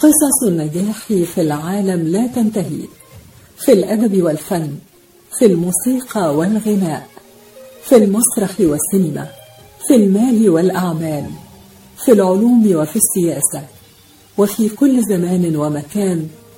قصص النجاح في العالم لا تنتهي. في الأدب والفن في الموسيقى والغناء في المسرح والسينما في المال والأعمال في العلوم وفي السياسة وفي كل زمان ومكان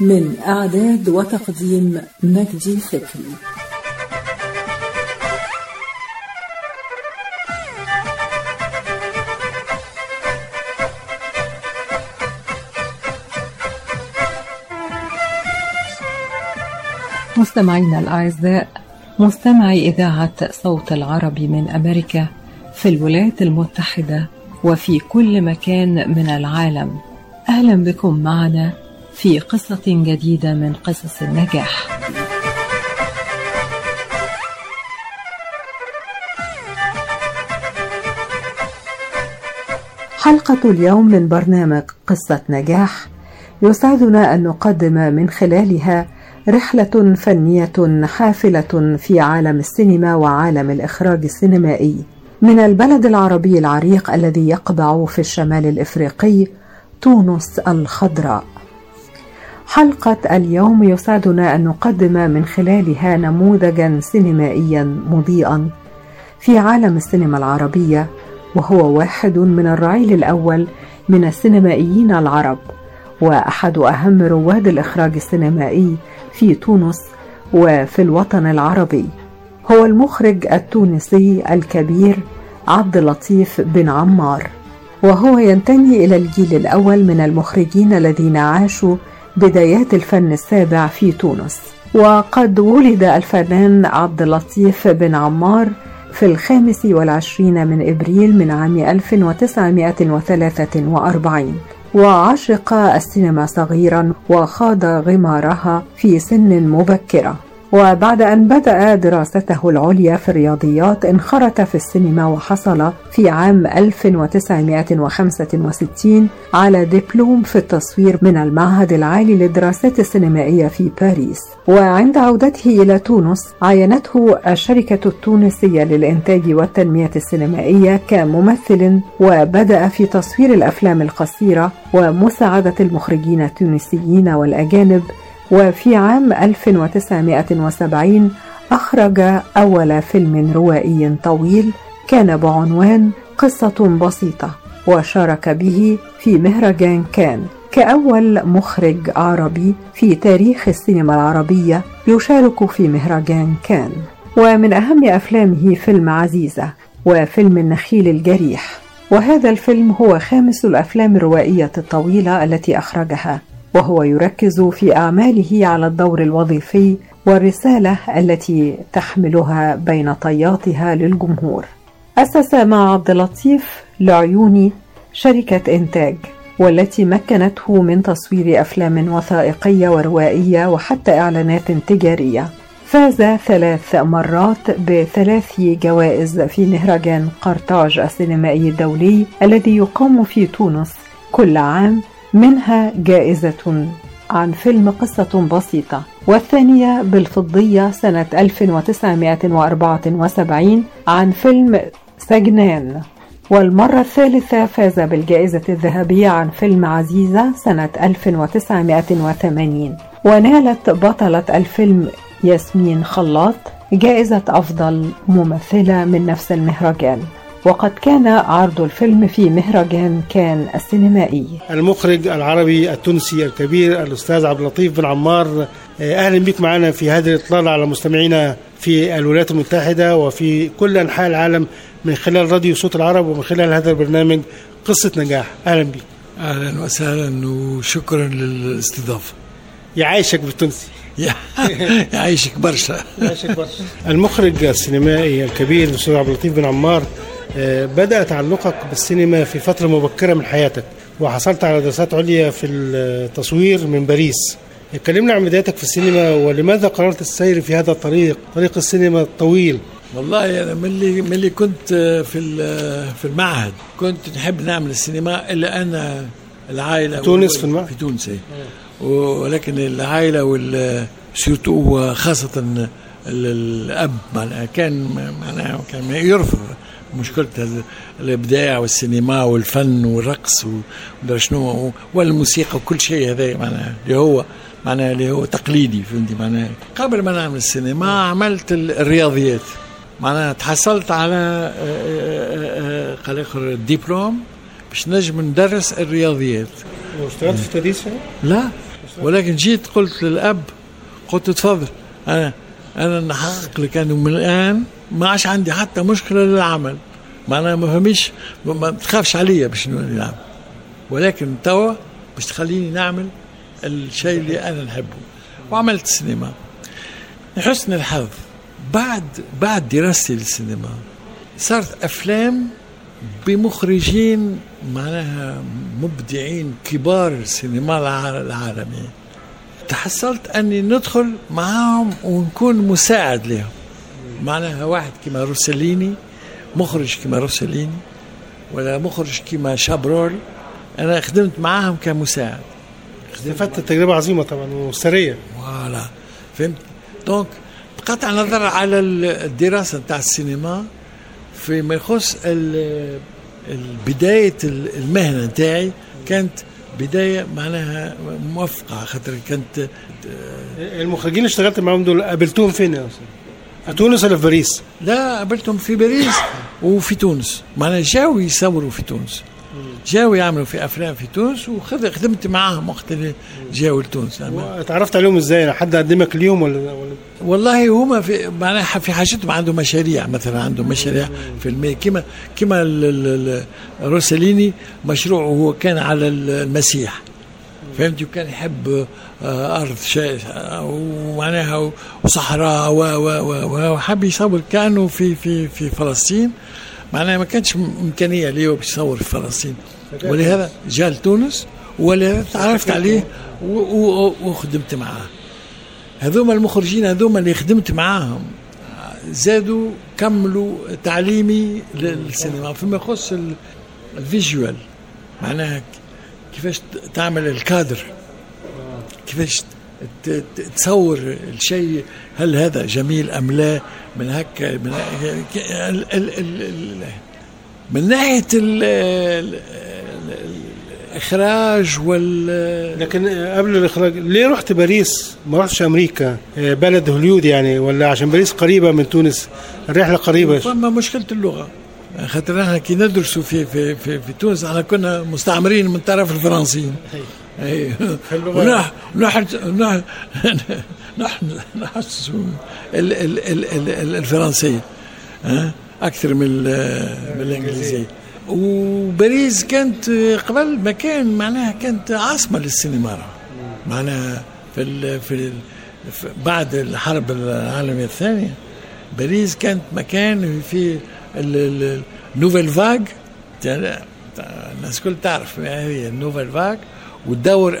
من إعداد وتقديم مجدي فكري مستمعينا الأعزاء مستمعي إذاعة صوت العرب من أمريكا في الولايات المتحدة وفي كل مكان من العالم. أهلا بكم معنا في قصة جديدة من قصص النجاح. حلقة اليوم من برنامج قصة نجاح. يسعدنا أن نقدم من خلالها رحلة فنية حافلة في عالم السينما وعالم الإخراج السينمائي. من البلد العربي العريق الذي يقبع في الشمال الإفريقي تونس الخضراء. حلقة اليوم يسعدنا أن نقدم من خلالها نموذجا سينمائيا مضيئا في عالم السينما العربية وهو واحد من الرعيل الأول من السينمائيين العرب وأحد أهم رواد الإخراج السينمائي في تونس وفي الوطن العربي. هو المخرج التونسي الكبير عبد اللطيف بن عمار وهو ينتمي إلى الجيل الأول من المخرجين الذين عاشوا بدايات الفن السابع في تونس. وقد ولد الفنان عبد اللطيف بن عمار في الخامس والعشرين من إبريل من عام 1943 وعشق السينما صغيرا وخاض غمارها في سن مبكرة. وبعد أن بدأ دراسته العليا في الرياضيات انخرط في السينما وحصل في عام 1965 على دبلوم في التصوير من المعهد العالي للدراسات السينمائية في باريس. وعند عودته إلى تونس عينته الشركة التونسية للإنتاج والتنمية السينمائية كممثل وبدأ في تصوير الأفلام القصيرة ومساعدة المخرجين التونسيين والأجانب وفي عام 1970 أخرج أول فيلم روائي طويل كان بعنوان قصة بسيطة وشارك به في مهرجان كان كأول مخرج عربي في تاريخ السينما العربية يشارك في مهرجان كان. ومن أهم أفلامه فيلم عزيزة وفيلم النخيل الجريح. وهذا الفيلم هو خامس الأفلام الروائية الطويلة التي أخرجها. وهو يركز في أعماله على الدور الوظيفي والرسالة التي تحملها بين طياتها للجمهور. أسس مع عبد اللطيف العيوني شركة إنتاج والتي مكنته من تصوير أفلام وثائقية وروائية وحتى إعلانات تجارية. فاز ثلاث مرات بثلاث جوائز في مهرجان قرطاج السينمائي الدولي الذي يقام في تونس كل عام منها جائزة عن فيلم قصة بسيطة والثانية بالفضية سنة 1974 عن فيلم سجنان. والمرة الثالثة فاز بالجائزة الذهبية عن فيلم عزيزة سنة 1980 ونالت بطلة الفيلم ياسمين خلاط جائزة أفضل ممثلة من نفس المهرجان. وقد كان عرض الفيلم في مهرجان كان السينمائي. المخرج العربي التونسي الكبير الأستاذ عبد اللطيف بن عمار أهلا بك معنا في هذه الإطلالة على مستمعينا في الولايات المتحدة وفي كل أنحاء العالم من خلال راديو صوت العرب ومن خلال هذا البرنامج قصة نجاح. أهلا بك. أهلا وسهلا وشكرا للاستضافة. يعيشك بالتونسي. يعيشك برشا. يعيشك برشا. المخرج السينمائي الكبير الأستاذ عبد اللطيف بن عمار آه، بدأ تعلقك بالسينما في فترة مبكرة من حياتك وحصلت على دراسات عليا في التصوير من باريس. كلمنا عن بدايتك في السينما ولماذا قررت السير في هذا الطريق طريق السينما الطويل؟ والله أنا من اللي من اللي كنت في في المعهد. كنت نحب نعمل السينما إلا أنا العائلة تونس في المعهد؟ في تونس إيه. ولكن العائلة وال surtout خاصه الأب معناها كان معناها كان يرفض. مشكلة الإبداع والسينما والفن والرقص ودرا شنو والموسيقى وكل شيء هذا معناها اللي هو معناها اللي هو تقليدي فهمتي؟ معناها قبل ما نعمل السينما عملت الرياضيات. معناها تحصلت على قال اخر الدبلوم باش نجم ندرس الرياضيات. واشتغلت في التدريس لا ولكن جيت قلت للأب قلت تفضل أنا أنا نحقق لك انه من الآن ما عادش عندي حتى مشكلة للعمل. معناها ما فهميش ما تخافش عليا باش نعمل. ولكن توا باش تخليني نعمل الشيء اللي أنا نحبه. وعملت سينما لحسن الحظ بعد بعد دراستي للسينما صارت أفلام بمخرجين معناها مبدعين كبار السينما العالمي تحصلت أني ندخل معاهم ونكون مساعد لهم معناها واحد كما روسليني مخرج كما روسليني ولا مخرج كما شابرول أنا خدمت معاهم كمساعد. استفدت تجربة عظيمة طبعا وثرية. voilà فهمت؟ donc بقطع النظر على الدراسة نتاع السينما فيما يخص بداية المهنة نتاعي. كانت بداية معناها موفقة خاطر كانت المخرجين اللي اشتغلت معاهم دول قابلتوهم فين يا أستاذ؟ في تونس ولا في باريس؟ لا قابلتهم في باريس وفي تونس معناها جاوا يصوروا في تونس جاوا يعملوا في أفلام في تونس وخدمت معاهم وقت اللي جاوا لتونس تعرفت عليهم إزاي؟ حد قدمك اليوم ولا ولا والله هما في معناها في حاجتهم عندهم مشاريع مثلا عندهم مشاريع فيلميه كما كما روسليني مشروعه هو كان على المسيح فهمت؟ وكان يحب أرض ومعناها وصحراء وحب يصور. كأنه في في في فلسطين. معناها ما كانش إمكانية ليه باش يصور في فلسطين. ولهذا جاء لتونس ولهذا تعرفت عليه وخدمت معاه. هذوما المخرجين هذوما اللي خدمت معاهم زادوا كملوا تعليمي للسينما. فيما يخص الفيجوال. معناها كيفاش تعمل الكادر؟ كيفاش تصور الشيء؟ هل هذا جميل أم لا؟ من هكا من ال ال ال من ناحية ال الإخراج وال لكن قبل الإخراج ليه رحت باريس؟ ما رحتش أمريكا. بلد هوليود يعني ولا عشان باريس قريبة من تونس الرحلة قريبة. فما مشكلة اللغة. خاطر إحنا كي ندرسوا في في في, في تونس إحنا كنا مستعمرين من طرف الفرنسيين. نحن نحن نحس الفرنسية أكثر من من الإنجليزية وباريس كانت قبل مكان معناها كانت عاصمة للسينما معناها في ال في, ال بعد الحرب العالمية الثانية باريس كانت مكان في ال nouvelle vague الناس كل تعرف ما هي ال nouvelle vague وتدور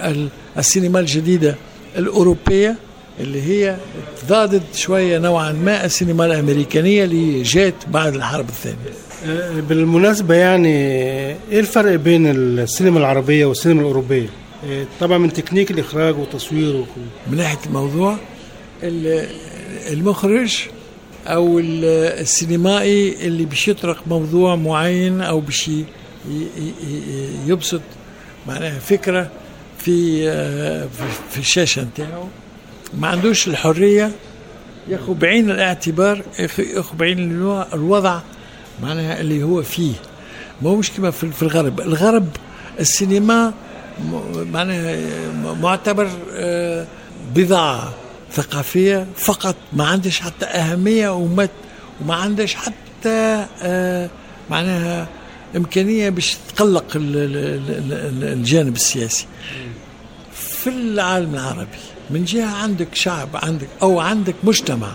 السينما الجديدة الأوروبية اللي هي تضادت شوية نوعا ما السينما الأمريكانية اللي جات بعد الحرب الثانية بالمناسبة يعني إيه الفرق بين السينما العربية والسينما الأوروبية؟ طبعا من تكنيك الإخراج والتصوير وكل. من ناحية الموضوع المخرج أو السينمائي اللي باش يطرق موضوع معين أو باش يبسط معناها فكرة في في الشاشة نتاعو. ما عندوش الحرية ياخذ بعين الاعتبار ياخذ بعين الوضع معناها اللي هو فيه. ما مش كما في الغرب. الغرب السينما معناها معتبر بضاعة. ثقافية فقط. ما عندش حتى أهمية وما وما عندش حتى معناها إمكانية باش تقلق الجانب السياسي. في العالم العربي من جهة عندك شعب عندك أو عندك مجتمع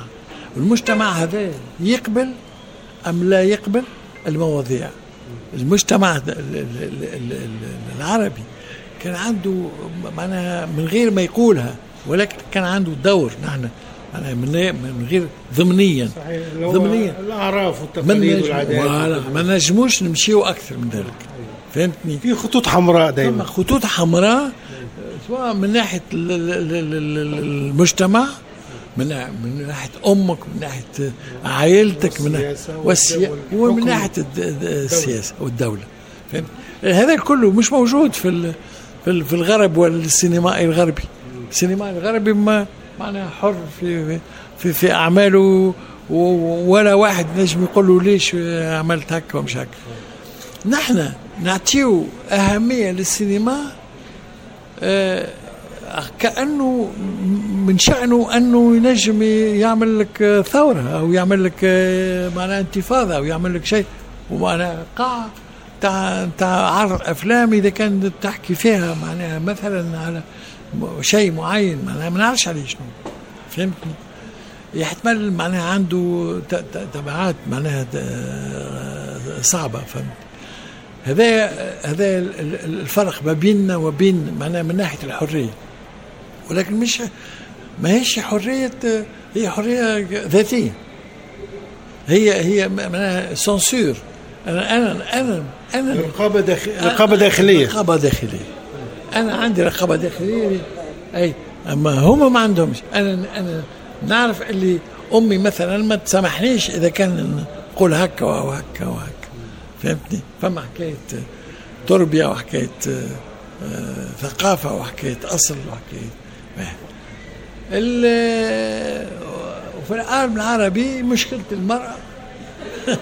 والمجتمع هذا يقبل أم لا يقبل المواضيع. المجتمع العربي كان عنده معناها من غير ما يقولها ولكن كان عنده دور نحن معناها من غير ضمنيا. صحيح ضمنيا. الأعراف والتقاليد والعادات. ما نجموش نمشيو أكثر من ذلك. فهمتني؟ في خطوط حمراء دائما خطوط حمراء سواء من ناحية المجتمع من من ناحية أمك من ناحية عائلتك من والسياسة ومن ناحية السياسة والدولة. فهمت؟ هذا كله مش موجود في في الغرب والسينمائي الغربي. السينمائي الغربي ما معناها حر في في في أعماله ولا واحد نجم يقول له ليش عملت هكا ومش هكا. نحن نعطيو أهمية للسينما آه كأنه من شأنه أنه ينجم يعمل لك ثورة أو يعمل لك معناها انتفاضة أو يعمل لك شيء. ومعناها قاع تاع تاع عرض أفلام إذا كان تحكي فيها معناها مثلا على شيء معين ما نعرفش عليه شنو. فهمتني يحتمل معناها عنده تبعات معناها صعبة فهمت؟ هذا هذا الفرق ما بيننا وبين معناها من ناحية الحرية. ولكن مش ما هيش حرية هي حرية ذاتية. هي هي معناها سنسور أنا أنا أنا أنا رقابة داخل رقابة داخلية. رقابة داخلية. أنا عندي رقابة داخلية أي أما هم ما عندهمش. أنا أنا نعرف اللي أمي مثلا ما تسامحنيش إذا كان نقول هكا وهكا وهكا. فهمتني؟ فما حكاية تربية وحكاية ثقافة وحكاية أصل وحكاية. وفي العالم العربي مشكلة المرأة.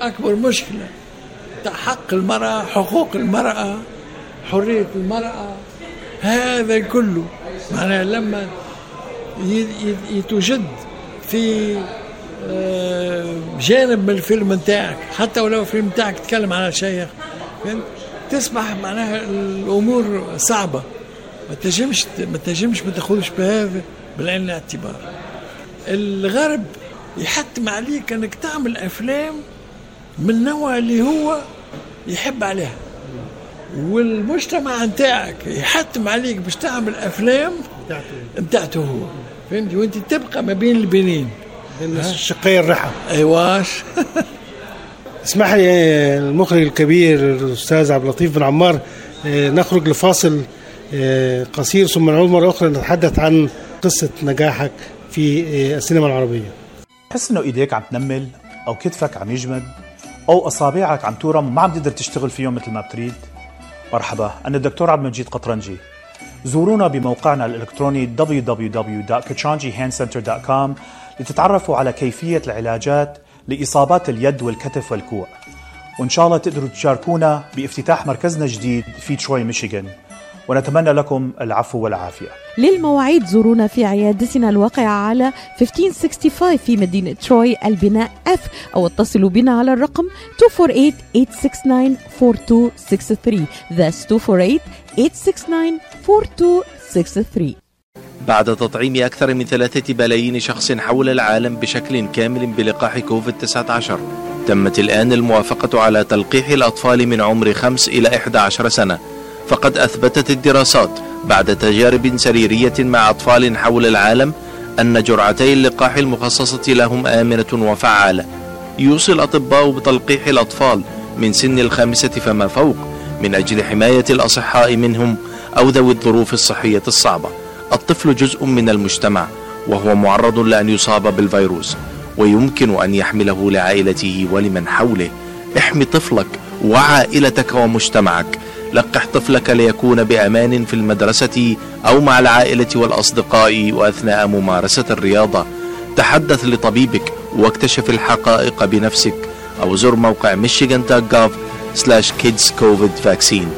أكبر مشكلة حق المرأة حقوق المرأة. حرية المرأة هذا كله. معناها لما يتوجد في جانب من الفيلم نتاعك حتى ولو الفيلم نتاعك تتكلم على شيء تسمح معناها الأمور صعبة. ما تنجمش ما تنجمش ما تاخذش بهذا بالعين الاعتبار. الغرب يحتم عليك إنك تعمل أفلام من النوع اللي هو يحب عليها. والمجتمع نتاعك يحتم عليك باش تعمل أفلام نتاعته هو. فهمتي؟ وأنت تبقى ما بين البنين. بين الشقين الرحى أيواش. اسمح لي المخرج الكبير الأستاذ عبد اللطيف بن عمار نخرج لفاصل قصير ثم نعود مرة أخرى نتحدث عن قصة نجاحك في السينما العربية. تحس إنه إيديك عم تنمل أو كتفك عم يجمد أو أصابعك عم تورم وما عم تقدر تشتغل فيهم مثل ما بتريد؟ مرحبا أنا الدكتور عبد المجيد قطرنجي. زورونا بموقعنا الإلكتروني www.kachanjihandcenter.com لتتعرفوا على كيفية العلاجات لإصابات اليد والكتف والكوع. وإن شاء الله تقدروا تشاركونا بافتتاح مركزنا الجديد في تروي ميشيغان. ونتمنى لكم العفو والعافية. للمواعيد زورونا في عيادتنا الواقعة على 1565 في مدينة تروي البناء F أو اتصلوا بنا على الرقم 248-869-4263 That's 248-869-4263 بعد تطعيم أكثر من ثلاثة بلايين شخص حول العالم بشكل كامل بلقاح كوفيد-19 تمت الآن الموافقة على تلقيح الأطفال من عمر 5 إلى 11 سنة. فقد أثبتت الدراسات بعد تجارب سريرية مع أطفال حول العالم أن جرعتي اللقاح المخصصة لهم آمنة وفعالة. يوصي الأطباء بتلقيح الأطفال من سن الخامسة فما فوق من أجل حماية الأصحاء منهم أو ذوي الظروف الصحية الصعبة. الطفل جزء من المجتمع وهو معرض لأن يصاب بالفيروس ويمكن أن يحمله لعائلته ولمن حوله. احمي طفلك وعائلتك ومجتمعك. لقح طفلك ليكون بأمان في المدرسة أو مع العائلة والأصدقاء وأثناء ممارسة الرياضة. تحدث لطبيبك واكتشف الحقائق بنفسك. أو زر موقع michigan.gov slash kids covid vaccine.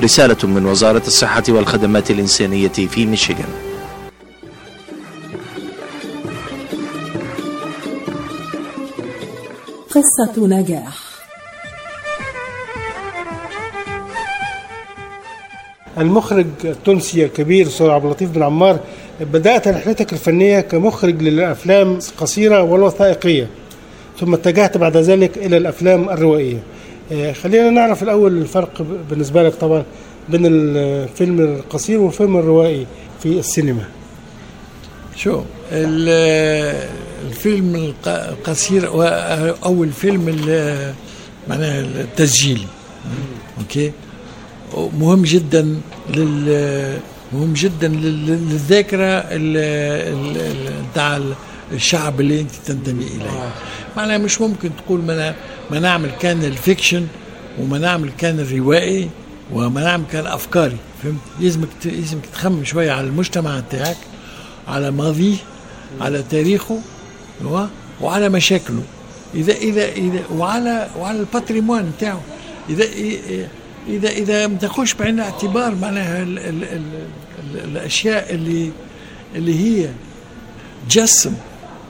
رسالة من وزارة الصحة والخدمات الإنسانية في ميشيغان. قصة نجاح. المخرج التونسي الكبير أستاذ عبد اللطيف بن عمار بدأت رحلتك الفنية كمخرج للأفلام قصيرة والوثائقية ثم اتجهت بعد ذلك إلى الأفلام الروائية. آه، خلينا نعرف الأول الفرق ب- بالنسبة لك طبعا بين الفيلم القصير والفيلم الروائي في السينما. شو ال- الفيلم الق- القصير أو الفيلم ال- معناها التسجيلي أوكي؟ مهم جدا لل مهم جدا لل- للذاكرة بتاع الشعب اللي انت تنتمي إليه. معناها مش ممكن تقول ما ما نعمل كان ال fiction وما نعمل كان الروائي وما نعمل كان أفكاري فهمت؟ لازمك لازمك تخمم شوية على المجتمع بتاعك على ماضيه على تاريخه أيوة، وعلى مشاكله. اذا اذا اذا وعلى وعلى ال patrimoine بتاعه. اذا اذا إذا ما تاخذش بعين الاعتبار معناها ال ال ال ال الأشياء اللي اللي هي تجسم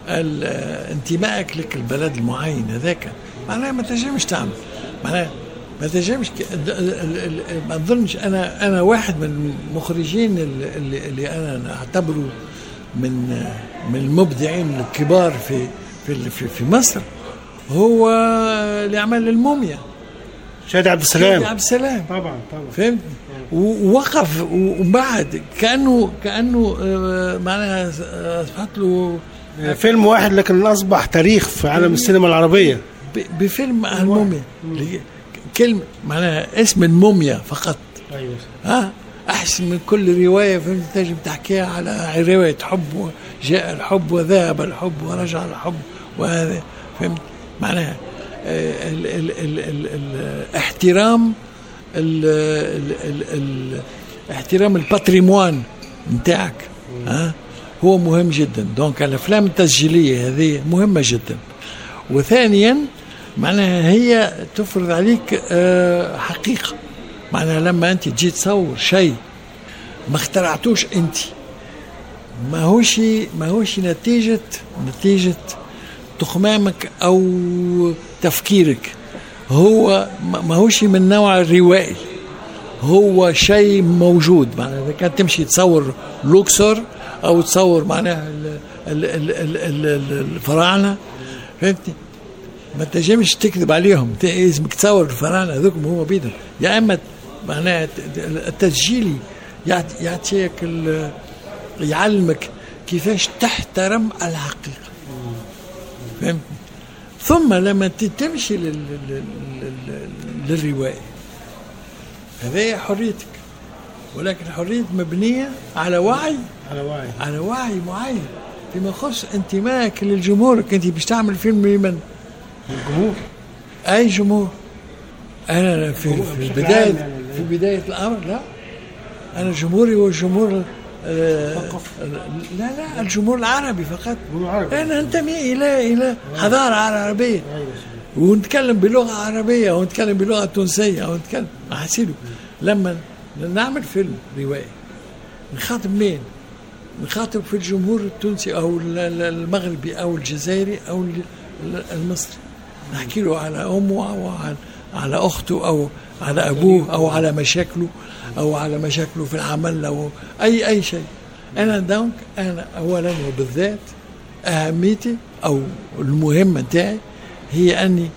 انتمائك لك البلد المعين هذاك. معناها ما تنجمش تعمل. معناها ما تنجمش ما اظنش أنا أنا واحد من المخرجين ال- اللي, اللي أنا اعتبره من من المبدعين الكبار في في في, في مصر هو اللي عمل الموميا. شادي عبد السلام. عبد السلام. طبعا طبعا. فهمت؟ ووقف وبعد كأنه كأنه آه، معناها آه، أصبحت له فيلم واحد لكن أصبح تاريخ في عالم السينما العربية. ب- بفيلم الموميا كلمة معناها اسم الموميا فقط. أيوة. ها؟ أحسن من كل رواية فهمت؟ تنجم تحكيها على رواية حب جاء الحب وذهب الحب ورجع الحب وهذا فهمت؟ معناها آه، ال ال ال ال ال احترام ال ال ال احترام ال patrimoine نتاعك ها؟ هو مهم جدا. donc الأفلام التسجيلية هذه مهمة جدا. وثانيا معناها هي تفرض عليك آه، حقيقة. معناها لما أنت تجي تصور شيء ما اخترعتوش أنت ما هوش ما هوش نتيجة نتيجة تخمامك أو تفكيرك. هو ما ما هوش من نوع الروائي هو شيء موجود. معناها إذا كان تمشي تصور لوكسور أو تصور معناها ال- ال- ال- ال- ال- ال- الفراعنة فهمتني؟ ما تنجمش تكذب عليهم. لازمك تصور الفراعنة هذوك هما بيدهم. يا إما معناها التسجيلي يعط- يعطيك يعلمك كيفاش تحترم الحقيقة. فهمتني؟ ثم لما تمشي لل- لل- لل- للروائي هذه حريتك. ولكن حرية مبنية على وعي. على وعي. على وعي معين. فيما يخص انتمائك للجمهورك أنت باش تعمل فيلم لمن؟ الجمهور أي جمهور؟ أنا في, في بدايه يعني. في بداية الأمر لا. أنا جمهوري هو الجمهور آه، لا لا الجمهور العربي فقط. أنا أنتمي إلى إلى حضارة عربية. ونتكلم بلغة عربية ونتكلم بلغة تونسية ونتكلم حسيلو لما نعمل فيلم روائي نخاطب مين؟ نخاطب في الجمهور التونسي أو ال- ال- المغربي أو الجزائري أو ال- ال- المصري. نحكي له على أمه أو على, على أخته أو على أبوه أو على مشاكله. أو على مشاكله في العمل أو أي أي شيء. أنا دونك أنا اولا وبالذات أهميتي أو المهمة تاعي هي أني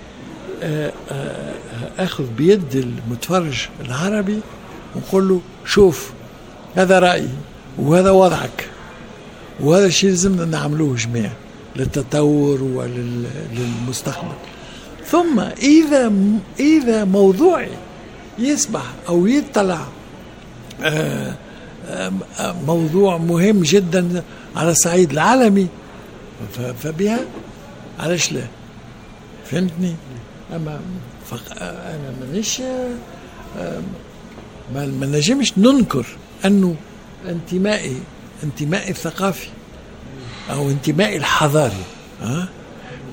آه، آه، آخذ بيد المتفرج العربي ونقول له شوف هذا رأيي وهذا وضعك وهذا الشيء لازمنا نعملوه جميعا للتطور وللمستقبل ثم إذا إذا موضوعي يسمح أو يطلع موضوع مهم جدا على الصعيد العالمي. فبها؟ علاش لا؟ فهمتني؟ أما فق... أنا مانيش آه، ما نجمش ننكر أنه انتمائي انتمائي الثقافي أو انتمائي الحضاري ها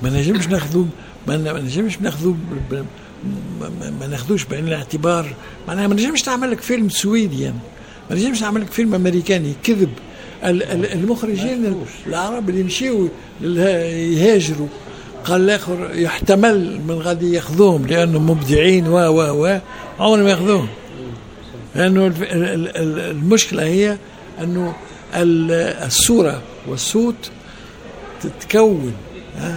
ما نجمش ناخذوه ما نجمش ب- ما- ناخذوش بعين الاعتبار. معناها ما نجمش نعمل لك فيلم سويدي. يعني. ما نجمش نعمل لك فيلم أمريكاني كذب. ال- ال- المخرجين العرب اللي للها- يهاجروا. قال الآخر يحتمل من غادي ياخذوهم لأنهم مبدعين و و و عمرهم ما ياخذوهم. لأنه المشكلة هي أنه ال- الصورة والصوت تتكون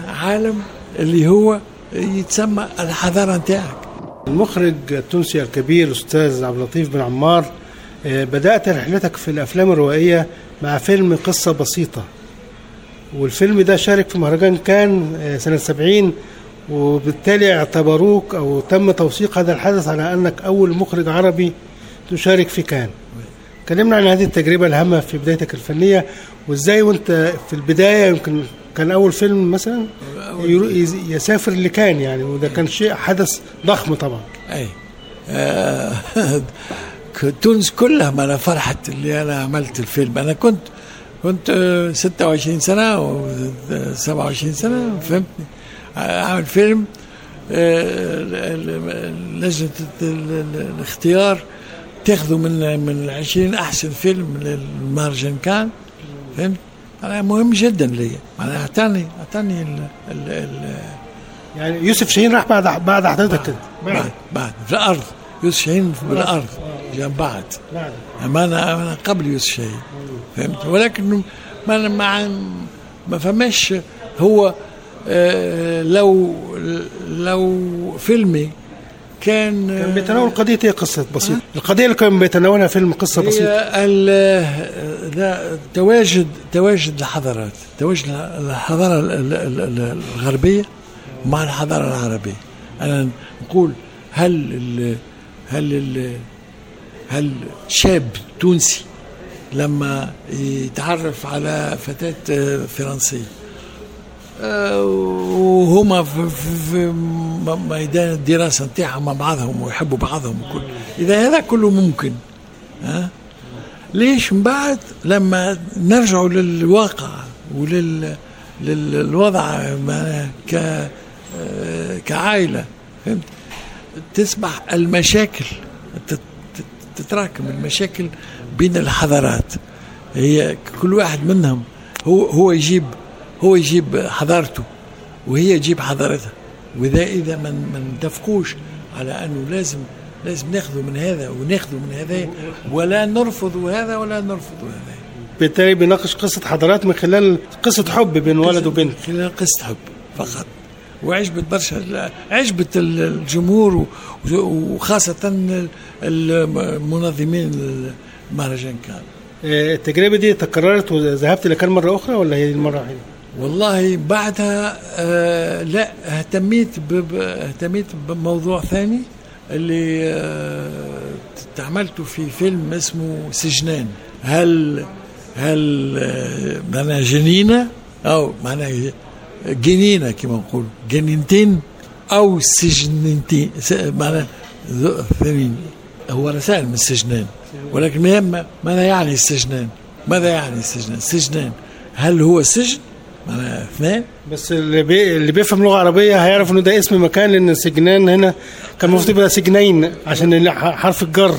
عالم اللي هو يتسمى الحضاره نتاعك. المخرج التونسي الكبير الأستاذ عبد اللطيف بن عمار آه، بدأت رحلتك في الأفلام الروائية مع فيلم قصة بسيطة. والفيلم ده شارك في مهرجان كان آه، سنة 70 وبالتالي اعتبروك أو تم توثيق هذا الحدث على أنك أول مخرج عربي تشارك في كان. كلمنا عن هذه التجربة الهامة في بدايتك الفنية وإزاي وأنت في البداية يمكن كان أول فيلم مثلا يز- يسافر لكان يعني وده كان شيء حدث ضخم طبعا. أي. آه، تونس كلها ما أنا فرحت اللي أنا عملت الفيلم. أنا كنت كنت آه، 26 سنة أو 27 سنة فهمتني؟ أعمل فيلم آه، لجنة ال- ال- الاختيار تاخذوا من من 20 أحسن فيلم للمهرجان كان فهمت؟ أنا مهم جدا لي. أنا اعطاني أعطاني ال ال ال يعني يوسف شاهين راح بعد بعد حضرتك. كده بعد. بعد في الأرض. يوسف شاهين بالارض جنب بعد. بعد. ما أنا أنا قبل يوسف شاهين. فهمت؟ ولكن ما أنا مع ما فماش هو آه، لو لو فيلمي كان كان بيتناول قضية إيه قصة بسيطة. القضية اللي كان بيتناولها فيلم قصة بسيطة. لا، تواجد تواجد الحضارات. تواجد الحضارة ال- ال- ال- الغربية مع الحضارة العربية. أنا نقول هل ال هل ال هل شاب تونسي لما يتعرف على فتاة فرنسية وهما في, في, ميدان الدراسة نتاعهم مع بعضهم ويحبوا بعضهم وكل إذا هذا كله ممكن ها؟ ليش من بعد لما نرجعوا للواقع ولل للوضع ك كعائلة فهمت؟ تصبح المشاكل تت- تت- تتراكم المشاكل بين الحضارات. هي كل واحد منهم هو هو يجيب هو يجيب حضارته وهي تجيب حضارتها. واذا إذا ما ما نتفقوش على أنه لازم لازم ناخذوا من هذا وناخذوا من هذا ولا نرفض هذا ولا نرفض هذا. بالتالي بيناقش قصة حضارات من خلال قصة حب بين ولد وبنت. خلال قصة حب فقط. وعجبت برشا عجبت الجمهور وخاصة المنظمين المهرجان كان آه، التجربة دي تكررت وذهبت لكان مرة أخرى ولا هي المرة الوحيدة؟ والله بعدها آه لا اهتميت اهتميت بموضوع ثاني اللي آه تعملته في فيلم اسمه سجنان. هل هل آه معناها جنينة؟ أو معناها جنينة كما نقول. جنينتين أو سجنتين معناها ثانيين هو رسائل من السجنان. ولكن ماذا يعني السجنان؟ ماذا يعني السجنان؟ سجنان هل هو سجن اثنين بس اللي, بي... اللي بيفهم لغة عربية هيعرف إنه ده اسم مكان لأن سجنان هنا كان المفروض يبقى سجنين عشان حرف الجر.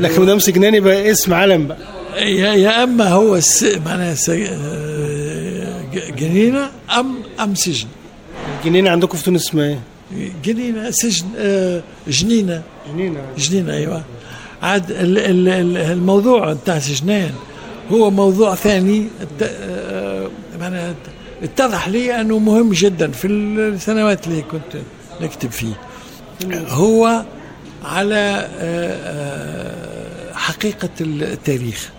لكن ما دام سجنان يبقى اسم علم بقى. يا, يا أما هو الس... معناها س... آه، جنينة ام أم سجن. الجنينة عندكم في تونس اسمها إيه؟ جنينة سجن آه، جنينة. جنينة. جنينة أيوه. عاد ال- ال- ال- الموضوع بتاع سجنان هو موضوع ثاني آه، معناها اتضح لي أنه مهم جدا في السنوات اللي كنت نكتب فيه. هو على آه، آه، حقيقة التاريخ.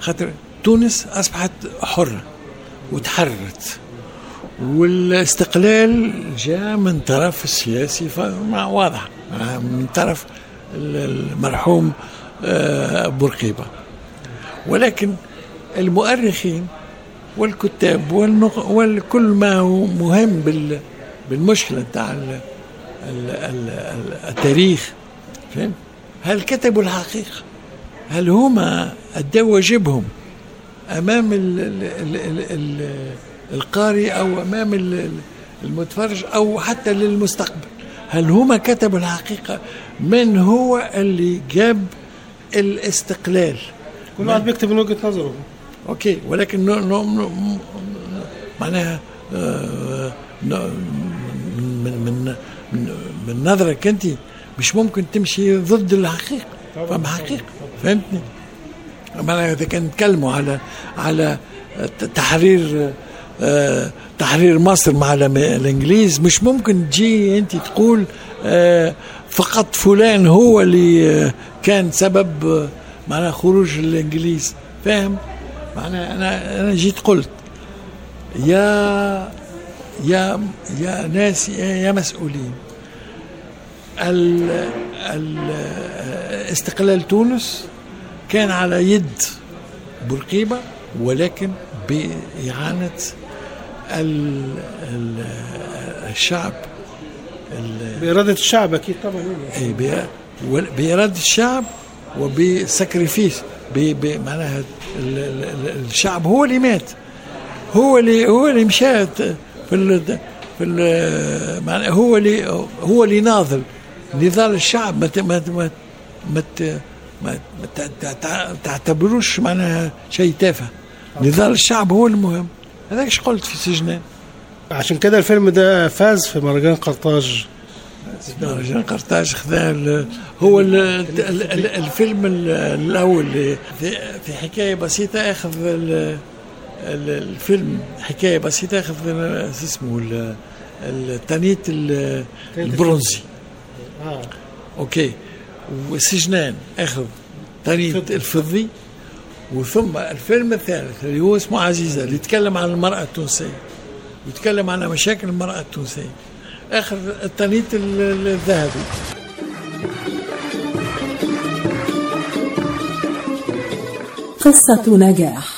خاطر تونس أصبحت حرة وتحررت والاستقلال جاء من طرف السياسي واضح من طرف ال- المرحوم آه، بورقيبة. ولكن المؤرخين والكتاب والنق... والكل ما هو مهم بال... بالمشكلة بتاع ال... ال... ال... ال- التاريخ. فهم؟ هل كتبوا الحقيقة؟ هل هما أدوا واجبهم أمام ال... ال... ال... ال... ال... القارئ أو أمام ال... ال- المتفرج أو حتى للمستقبل؟ هل هما كتبوا الحقيقة؟ من هو اللي جاب الاستقلال؟ كل واحد بيكتب من وجهة نظره. OK ولكن non non non معناها آه، نو- من من من من نظرك أنت مش ممكن تمشي ضد الحقيقة. فهم حقيقة. فهمتني؟ معناها إذا كان نتكلموا على على تحرير آه، تحرير مصر مع الإنجليز مش ممكن تجي أنت تقول آه، فقط فلان هو اللي آه، كان سبب معناها خروج الإنجليز. فاهم؟ معناها أنا أنا جيت قلت يا يا يا ناس يا مسؤولين. ال ال استقلال تونس كان على يد بورقيبة ولكن ال الشعب بإرادة الشعب أكيد طبعا. إيه، بإرادة الشعب وبسكريفيس معناها الشعب هو اللي مات. هو اللي هو اللي مشى في ال في ال هو اللي هو اللي ناضل. نضال الشعب ما ما ما ما تعتبروش معناها شيء تافه. نضال الشعب هو المهم. هذاك قلت في سجنان عشان كده الفيلم ده فاز في مهرجان قرطاج. مهرجان قرطاج خذا هو ال ال ال الفيلم الأول في حكاية بسيطة أخذ الفيلم حكاية بسيطة أخذ اسمه التانيت البرونزي. آه. أوكي. وسجنان أخذ تانيت الفضي. وثم الفيلم الثالث اللي هو اسمه عزيزة اللي يتكلم عن المرأة التونسية ويتكلم عن مشاكل المرأة التونسية. آخر التانيت الذهبي. قصة نجاح.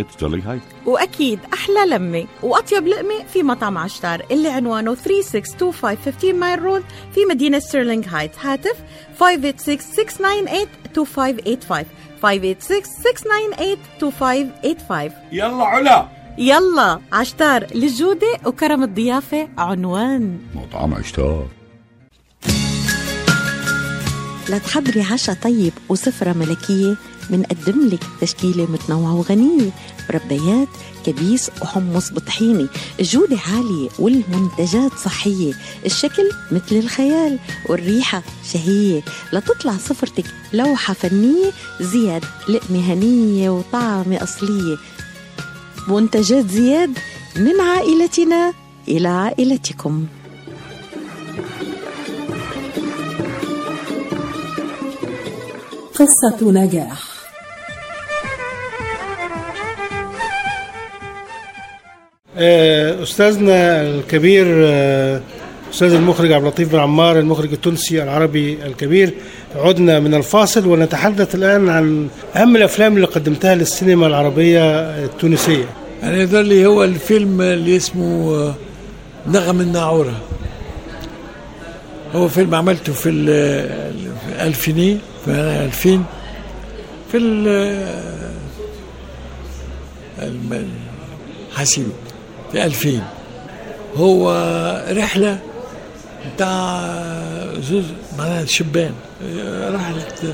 مدينة ستيرلينغ هايت وأكيد أحلى لمة وأطيب لقمة في مطعم عشتار اللي عنوانه 3625 Mile Road في مدينة ستيرلينغ هايت. هاتف 586-698-2585 586-698-2585 يلا على. يلا عشتار للجودة وكرم الضيافة عنوان. مطعم عشتار. لتحضري عشاء طيب وسفرة ملكية منقدم لك تشكيلة متنوعة وغنية مربيات كبيس وحمص بطحيني. الجودة عالية والمنتجات صحية. الشكل مثل الخيال والريحة شهية. لتطلع سفرتك لوحة فنية زياد لقمة هنية وطعمة أصلية. منتجات زياد من عائلتنا إلى عائلتكم. قصة نجاح. أستاذنا الكبير آه، أستاذ المخرج عبد اللطيف بن عمار المخرج التونسي العربي الكبير. عدنا من الفاصل ونتحدث الآن عن أهم الأفلام اللي قدمتها للسينما العربية التونسية. أنا يعني لي هو الفيلم اللي اسمه آه، نغم الناعورة. هو فيلم عملته في الألفيني في 2000 في الحسيب في 2000 هو رحلة بتاع زوز معناها شبان. رحلة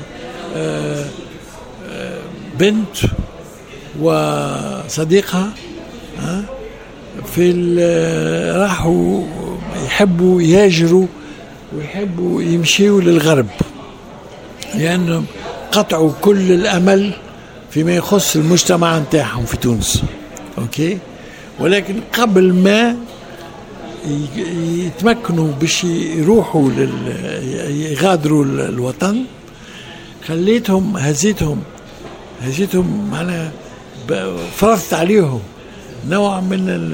آه، آه، بنت وصديقها في راحوا يحبوا يهاجروا ويحبوا يمشيوا للغرب. لأنهم قطعوا كل الأمل فيما يخص المجتمع نتاعهم في تونس. أوكي؟ ولكن قبل ما يتمكنوا باش يروحوا لل... يغادروا الوطن خليتهم هزيتهم هزيتهم معناها فرضت عليهم نوع من ال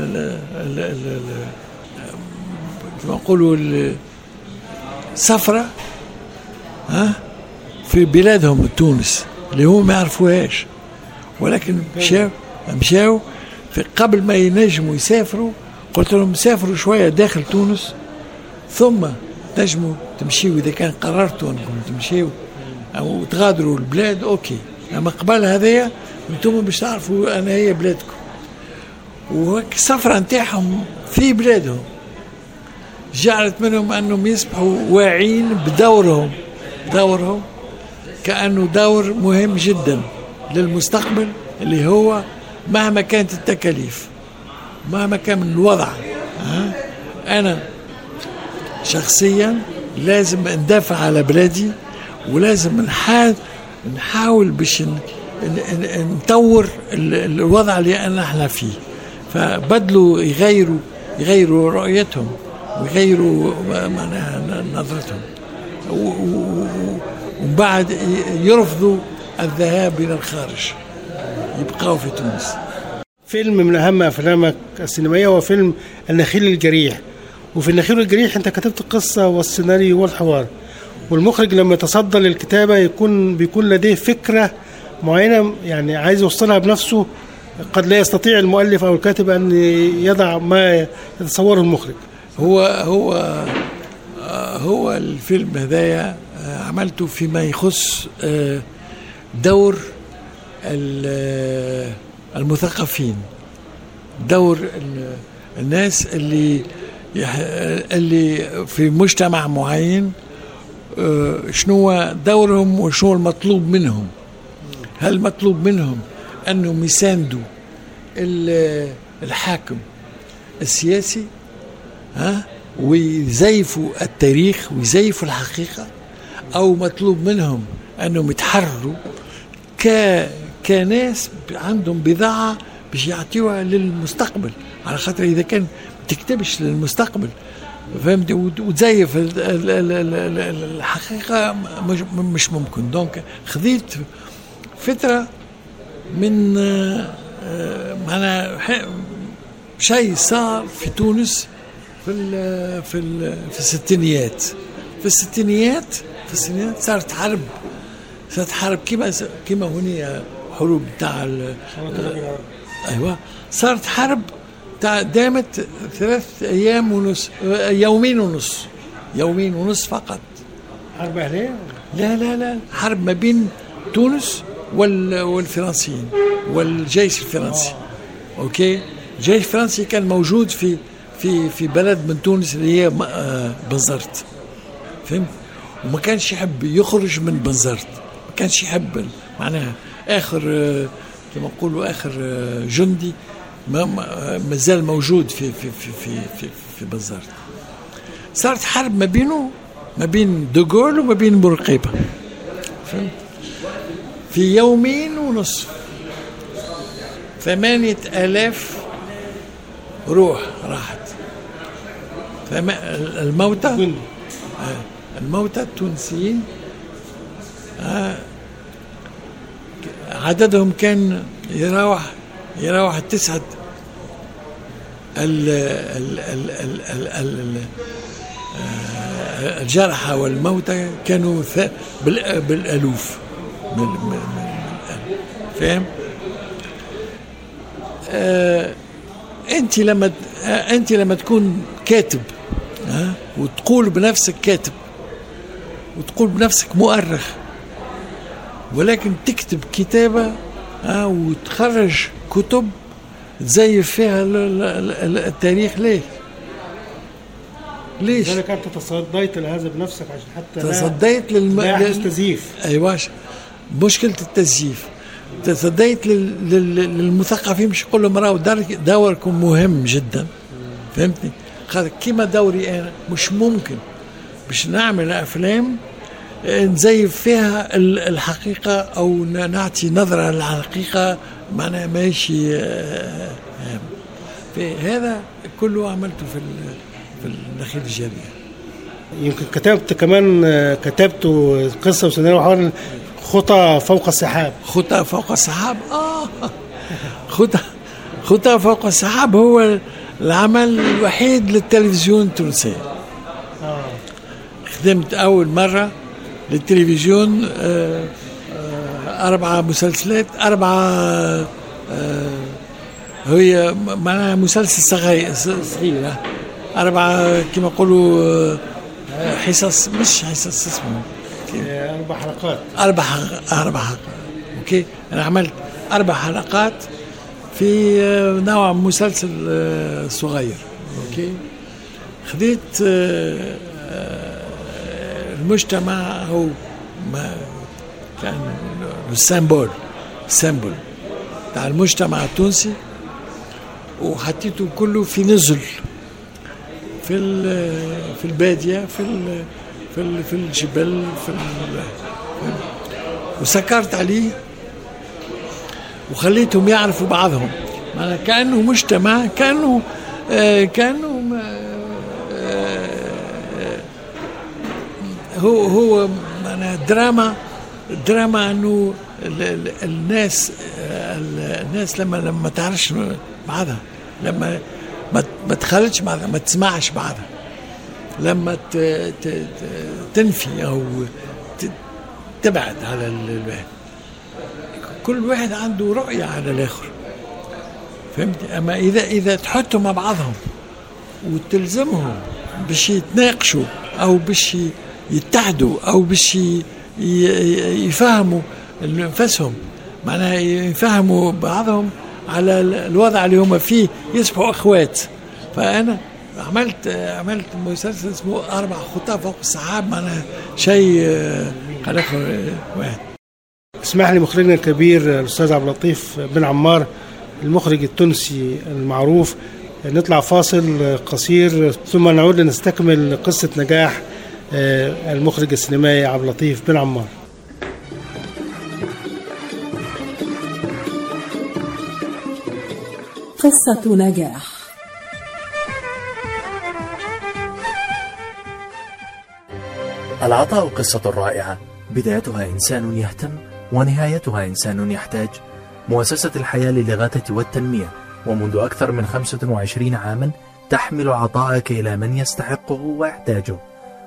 ال ال كما نقولوا السفرة ها في بلادهم تونس اللي هم ما يعرفوهاش. ولكن مشاو مشاو قبل ما ينجموا يسافروا قلت لهم سافروا شوية داخل تونس ثم تنجموا تمشيوا. إذا كان قررتوا انكم تمشيوا أو تغادروا البلاد okay. أما قبل هذايا أنتم باش تعرفوا أنا هي بلادكم. وهيك السفرة نتاعهم في بلادهم. جعلت منهم أنهم يصبحوا واعين بدورهم. دورهم كأنه دور مهم جدا للمستقبل اللي هو مهما كانت التكاليف مهما كان من الوضع أنا شخصيا لازم ندافع على بلادي ولازم نحاول نحاول باش نطور الوضع اللي انا إحنا فيه. فبدلوا يغيروا يغيروا رؤيتهم ويغيروا نظرتهم. ومن بعد يرفضوا الذهاب إلى الخارج. يبقوا في تونس. فيلم من أهم أفلامك السينمائية هو فيلم النخيل الجريح. وفي النخيل الجريح أنت كتبت القصة والسيناريو والحوار. والمخرج لما يتصدى للكتابة يكون بيكون لديه فكرة معينة يعني عايز يوصلها بنفسه. قد لا يستطيع المؤلف أو الكاتب أن يضع ما يتصوره المخرج. هو هو هو الفيلم هذايا عملته فيما يخص دور المثقفين. دور الناس اللي اللي في مجتمع معين شنو دورهم وشنو المطلوب منهم. هل مطلوب منهم أنهم يساندوا الحاكم السياسي ها ويزيفوا التاريخ ويزيفوا الحقيقة أو مطلوب منهم أنهم يتحرروا ك كناس عندهم بضاعة باش يعطيوها للمستقبل. على خاطر إذا كان تكتبش للمستقبل. فهمت؟ وتزيف الحقيقة مش ممكن. donc خذيت فتره من معناها شيء صار في تونس في ال في ال في الستينيات. في الستينيات في الستينيات صارت حرب. صارت حرب كما كما هنا حروب تاع أيوه. صارت حرب تاع دامت ثلاث أيام ونص يومين ونص. يومين ونص فقط. حرب أهلية؟ لا لا لا. حرب ما بين تونس وال والفرنسيين والجيش الفرنسي. okay؟ الجيش الفرنسي كان موجود في في في بلد من تونس اللي هي بنزرت. فهمت؟ وما كانش يحب يخرج من بنزرت. ما كانش يحب معناها آخر كما نقولوا آخر جندي ما ما زال موجود في في في في في, في بنزرت صارت حرب ما بينه ما بين دوغول وما بين بورقيبة. فهمت؟ في يومين ونصف. ثمانية آلاف روح راحت. الموتى؟ الموتى التونسيين عددهم كان يراوح يراوح تسعة ال ال ال ال ال ال الجرحى والموتى كانوا بالألوف فاهم؟ آه أنت لما آه أنت لما تكون كاتب آه وتقول بنفسك كاتب وتقول بنفسك مؤرخ ولكن تكتب كتابة ها وتخرج كتب تزيف فيها التاريخ ليه؟ ليش؟ لذلك أنت تصديت لهذا بنفسك عشان حتى تصديت للم... لا تزييف أيوه مشكلة التزييف تصديت لل... لل... للمثقفين مش نقول لهم راهو دوركم مهم جدا فهمتني؟ كيما دوري أنا مش ممكن باش نعمل أفلام نزيف فيها الحقيقة أو نعطي نظرة للحقيقة معناها ماشي في هذا كله عملته في في النخيل الجاريه يمكن كتبت كمان كتبت قصة وسيناريو حوالي خطى فوق السحاب. خطى فوق السحاب؟ آه خطى خطى فوق السحاب هو العمل الوحيد للتلفزيون التونسي. آه. خدمت أول مرة للتلفزيون آه آه أربعة مسلسلات أربعة آه هي معناها مسلسل صغير صغيرة أربعة كما يقولوا آه، حصص مش حصص اسمه؟ أربع حلقات. أربع حلق- أربع حلقات okay؟ أنا عملت أربع حلقات في نوع مسلسل صغير okay؟ خذيت المجتمع هو ما كان ال sample ال sample بتاع المجتمع التونسي. وحطيته كله في نزل في في البادية في في في الجبل في وسكرت عليه وخليتهم يعرفوا بعضهم. كأنه مجتمع كأنه آه، كأنه آه، آه، هو هو دراما دراما إنه ال- ال- الناس ال- الناس لما لما تعرفش بعضها لما ما ما تخالطش بعضها ما تسمعش بعضها. لما تنفي أو تبعد على ال- الواحد. كل واحد عنده رؤية على الآخر. فهمت أما إذا إذا تحطوا مع بعضهم وتلزمهم باش يتناقشوا أو باش يتحدوا أو باش يفهموا أنفسهم معناها يفهموا بعضهم على ال- الوضع اللي هم فيه يصبحوا أخوات. فأنا عملت عملت مسلسل اسمه أربع خطى فوق السحاب معناها شيء آه، خلق واحد. اسمح لي مخرجنا الكبير الأستاذ عبد اللطيف بن عمار المخرج التونسي المعروف. نطلع فاصل قصير ثم نعود لنستكمل قصة نجاح آه، المخرج السينمائي عبد اللطيف بن عمار. قصة نجاح. العطاء قصة رائعة. بدايتها إنسان يهتم ونهايتها إنسان يحتاج. مؤسسة الحياة للإغاثة والتنمية. ومنذ أكثر من 25 عاما تحمل عطاءك إلى من يستحقه ويحتاجه.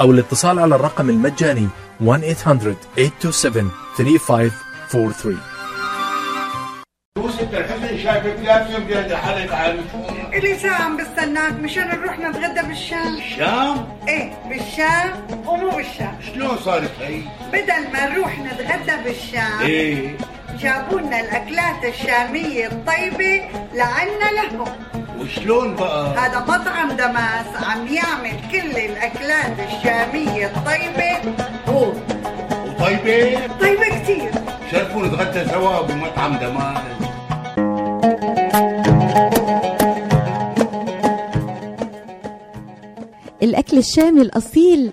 أو الاتصال على الرقم المجاني 1-800-827-3543 انت الحزن شايفك لابسه بجد حالك عالي إلي ساعة عم بستناك مشان نروح نتغدى بالشام؟ الشام؟ إيه بالشام ومو بالشام؟ شلون صارت هي؟ بدل ما نروح نتغدى بالشام إيه. جابوا لنا الأكلات الشامية الطيبة لعنا لهم. وشلون بقى؟ هذا مطعم دماس عم يعمل كل الأكلات الشامية الطيبة هو وطيبة؟ طيبة كتير شرفوا نتغدى سوا بمطعم دماس الأكل الشامي الأصيل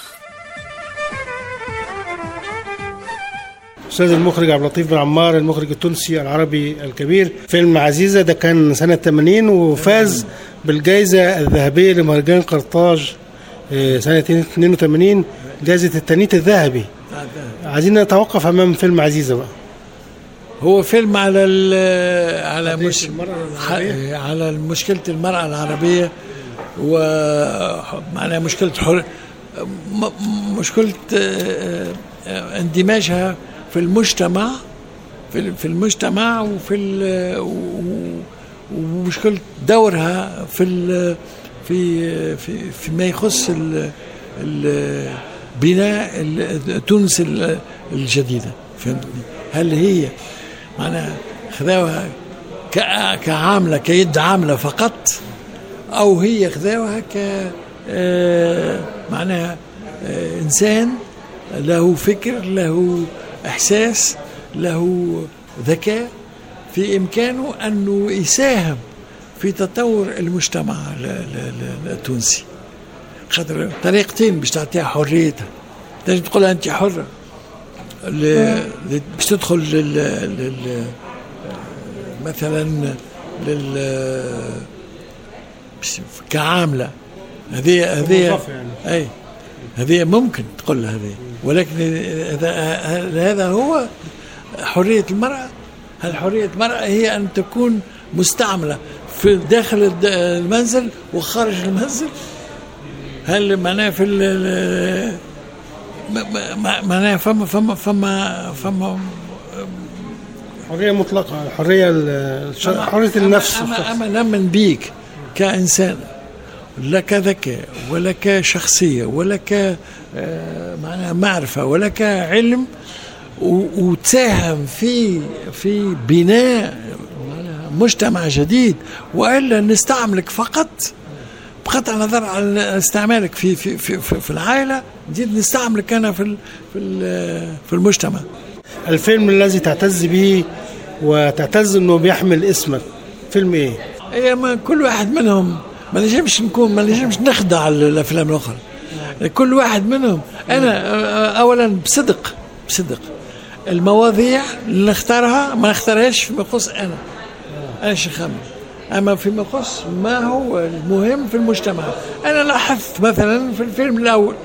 أستاذ المخرج عبد اللطيف بن عمار المخرج التونسي العربي الكبير. فيلم عزيزة ده كان سنة 80 وفاز بالجائزة الذهبية لمهرجان قرطاج آه، سنة 82 جائزة التنيت الذهبي. عايزين نتوقف أمام فيلم عزيزة بقى. هو فيلم على على مش على مشكلة المرأة العربية ومعناها مشكلة حر م- مشكلة آه، آه، اندماجها في المجتمع في في المجتمع وفي ومشكلة دورها في في في فيما يخص بناء تونس ال- الجديدة. فهمتني؟ هل هي معناها خذاوها كعاملة كيد عاملة فقط أو هي خذاوها ك آه، معناها آه، إنسان له فكر له إحساس له ذكاء في إمكانه أنه يساهم في تطور المجتمع ال- ال- ال- التونسي. خاطر طريقتين باش تعطيها حريتها. تنجم تقولها أنت حرة. ل- ل- باش تدخل لل, لل مثلا لل كعاملة. هذه هذه يعني. أي. هذه ممكن تقول هذه. ولكن هذا هذا هو حرية المرأة. هل حرية المرأة هي أن تكون مستعملة في داخل المنزل وخارج المنزل؟ هل معناها في معناها فما فما فما فما الحريه ال- الش- حرية النفس. أما, أما نمن بيك كإنسان. لك ذكاء ولك شخصية ولك آه، معناها معرفة ولك علم و- وتساهم في في بناء مجتمع جديد وإلا نستعملك فقط بقطع النظر عن استعمالك في في في, في, في العائلة نزيد نستعملك أنا في في في المجتمع الفيلم الذي تعتز به وتعتز إنه بيحمل اسمك فيلم إيه؟ هي ما كل واحد منهم ما نجمش نكون ما نجمش نخدع الأفلام الأخرى. كل واحد منهم. أنا اولا بصدق بصدق. المواضيع اللي نختارها ما نختارهاش فيما يخص أنا. أنا نخمم أما فيما يخص ما هو المهم في المجتمع. أنا لاحظت مثلا في الفيلم الأول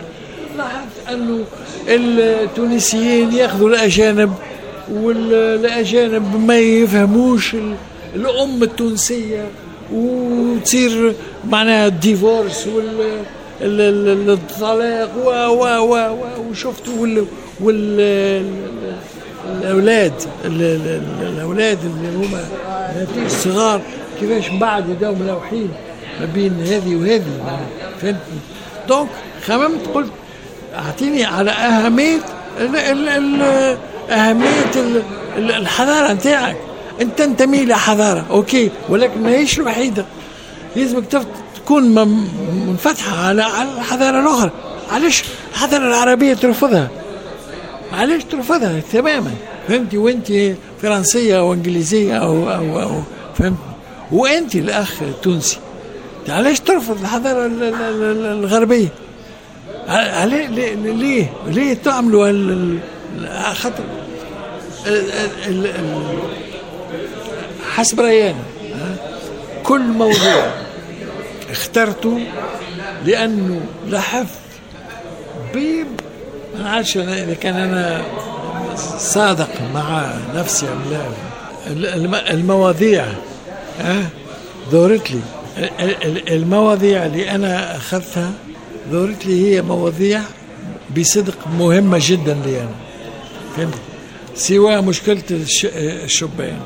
لاحظت أنه التونسيين يأخذوا الأجانب والاجانب ما يفهموش ال- الأم التونسية. وتصير معناها الديفورس وال ال- ال- الطلاق و و و و وشفتوا وال وال الأولاد ال- ال- الأولاد اللي هما الصغار كيفاش من بعد يبداو ملوحين ما بين هذه وهذه فهمت؟ donc خممت قلت أعطيني على أهمية ال ال ال أهمية ال ال الحضارة نتاعك. أنت تنتمي لحضاره okay ولكن ما هيش الوحيدة. لازمك تكون منفتحة على الحضاره الأخرى. علاش الحضارة العربية ترفضها؟ علاش ترفضها؟ تماما. فهمتي؟ وأنت فرنسية أو إنجليزية أو أو, أو فهمت؟ وأنت الأخ التونسي. علاش ترفض الحضارة ال- ال- ال- الغربية؟ عليه ليه ليه تعملوا خاطر حسب أنا، ها، كل موضوع اخترته لأنه لاحظت بيب ما عادش أنا إذا كان أنا صادق مع نفسي أم لا. ال- الم- المواضيع ظهرت لي. ال- ال- المواضيع اللي أنا أخذتها ظهرت لي هي مواضيع بصدق مهمة جدا لي أنا. فهمت؟ سواء مشكلة الش- الشبان.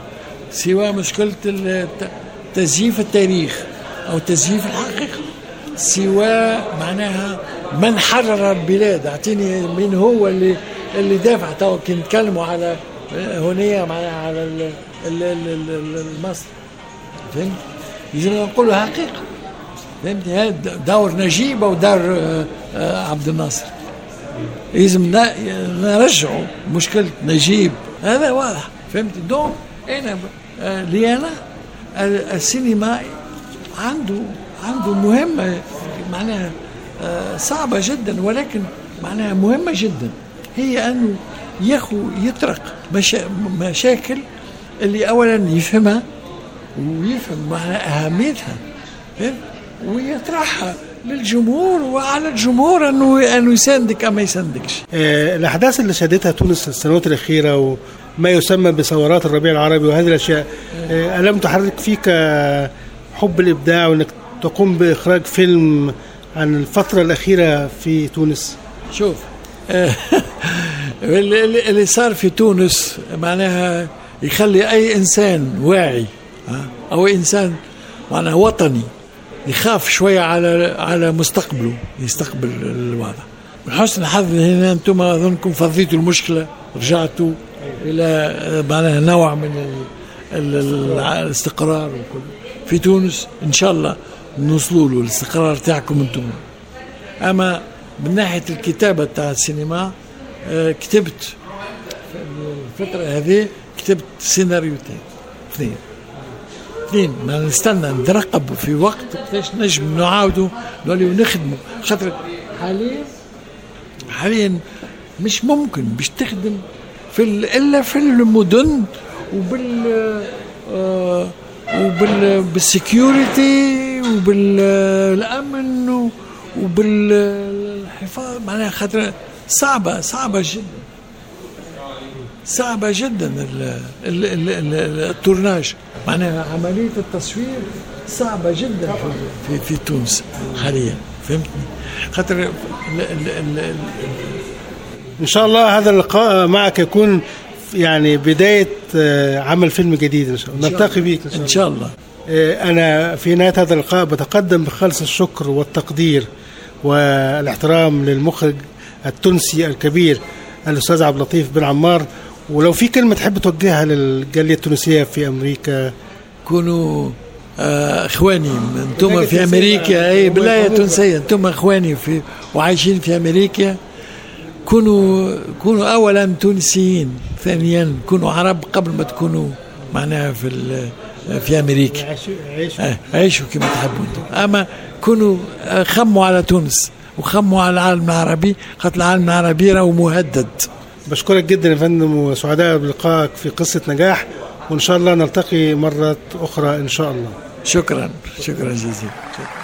سواء مشكلة الت- تزييف التاريخ أو تزييف الحقيقة. سواء معناها من حرر البلاد. أعطيني مين هو اللي اللي دافع. تو كي نتكلموا على هنا معناها على مصر. فهمت؟ لازم نقولوا حقيقة. فهمت؟ دور نجيب أو دور آه، آه، عبد الناصر. لازم نرجعوا مشكلة نجيب. هذا واضح. فهمت؟ donc أنا ب- آه، لي أنا ال- السينما عنده عنده مهمة معناها آه، صعبة جدا ولكن معناها مهمة جدا. هي انه ياخو يطرق مشا مشاكل اللي اولا يفهمها ويفهم معنى أهميتها فهمت؟ ويطرحها للجمهور وعلى الجمهور أنه أنه يساندك أو ما يساندكش. آه، الأحداث اللي شهدتها تونس السنوات الأخيرة وما يسمى بثورات الربيع العربي وهذه الأشياء. آه، ألم تحرك فيك حب الإبداع وأنك تقوم بإخراج فيلم عن الفترة الأخيرة في تونس؟ شوف آه، اللي صار في تونس معناها يخلي أي إنسان واعي ها، أو إنسان معناها وطني يخاف شوية على على مستقبله يستقبل الوضع. من حسن الحظ هنا أنتم أظنكم فضيتوا المشكلة رجعتوا. إلى آه، معناها نوع من ال- ال- ال- الاستقرار وكل. في تونس إن شاء الله نوصلوا له الاستقرار تاعكم أنتم. أما من ناحية الكتابة تاع السينما آه، كتبت في الفترة هذه كتبت سيناريوتين اثنين. اثنين ما نستنى نترقب في وقت كيفاش نجم نعاودوا نوليو نخدموا خاطر حاليا حاليا مش ممكن باش تخدم في ال- إلا في المدن وبال آه، وبال بال security وبالأمن وبالحفاظ. معناها خاطر صعبة صعبة جدا. صعبة جدا ال- ال- ال- ال- ال tournage. معناها عملية التصوير صعبة جدا في, في, تونس حاليا. فهمتني؟ خاطر إن شاء الله هذا اللقاء معك يكون يعني بداية آه، عمل فيلم جديد إن شاء الله. إن شاء نلتقي بيك إن شاء الله. آه، أنا في نهاية هذا اللقاء بتقدم بخالص الشكر والتقدير والاحترام للمخرج التونسي الكبير الأستاذ عبد اللطيف بن عمار. ولو في كلمة تحب توجهها للجالية التونسية في أمريكا؟ كونوا آه إخواني. أنتم في. أمريكا. أي الله تونسية. أنتم إخواني في وعايشين في أمريكا. كونوا كونوا اولا تونسيين ثانيا كونوا عرب قبل ما تكونوا معناها في في أمريكا. آه، عيشوا كما تحبوا أنتم. أما كونوا آه، خموا على تونس وخموا على العالم العربي خاطر العالم العربي راهو مهدد. بشكرك جدا يا فندم وسعداء بلقائك في قصة نجاح وإن شاء الله نلتقي مرة أخرى إن شاء الله. شكرا شكرا جزيلا. شكرا.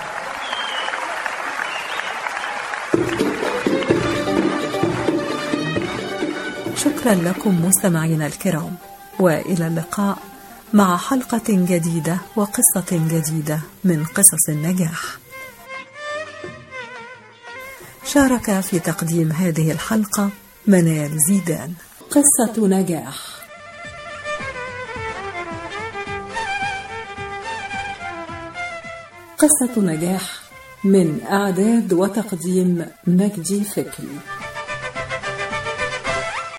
شكرا لكم مستمعينا الكرام وإلى اللقاء مع حلقة جديدة وقصة جديدة من قصص النجاح. شارك في تقديم هذه الحلقة منال زيدان. قصة نجاح. قصة نجاح من إعداد وتقديم مجدي فكري.